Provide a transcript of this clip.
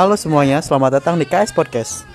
Halo semuanya, selamat datang di KS Podcast.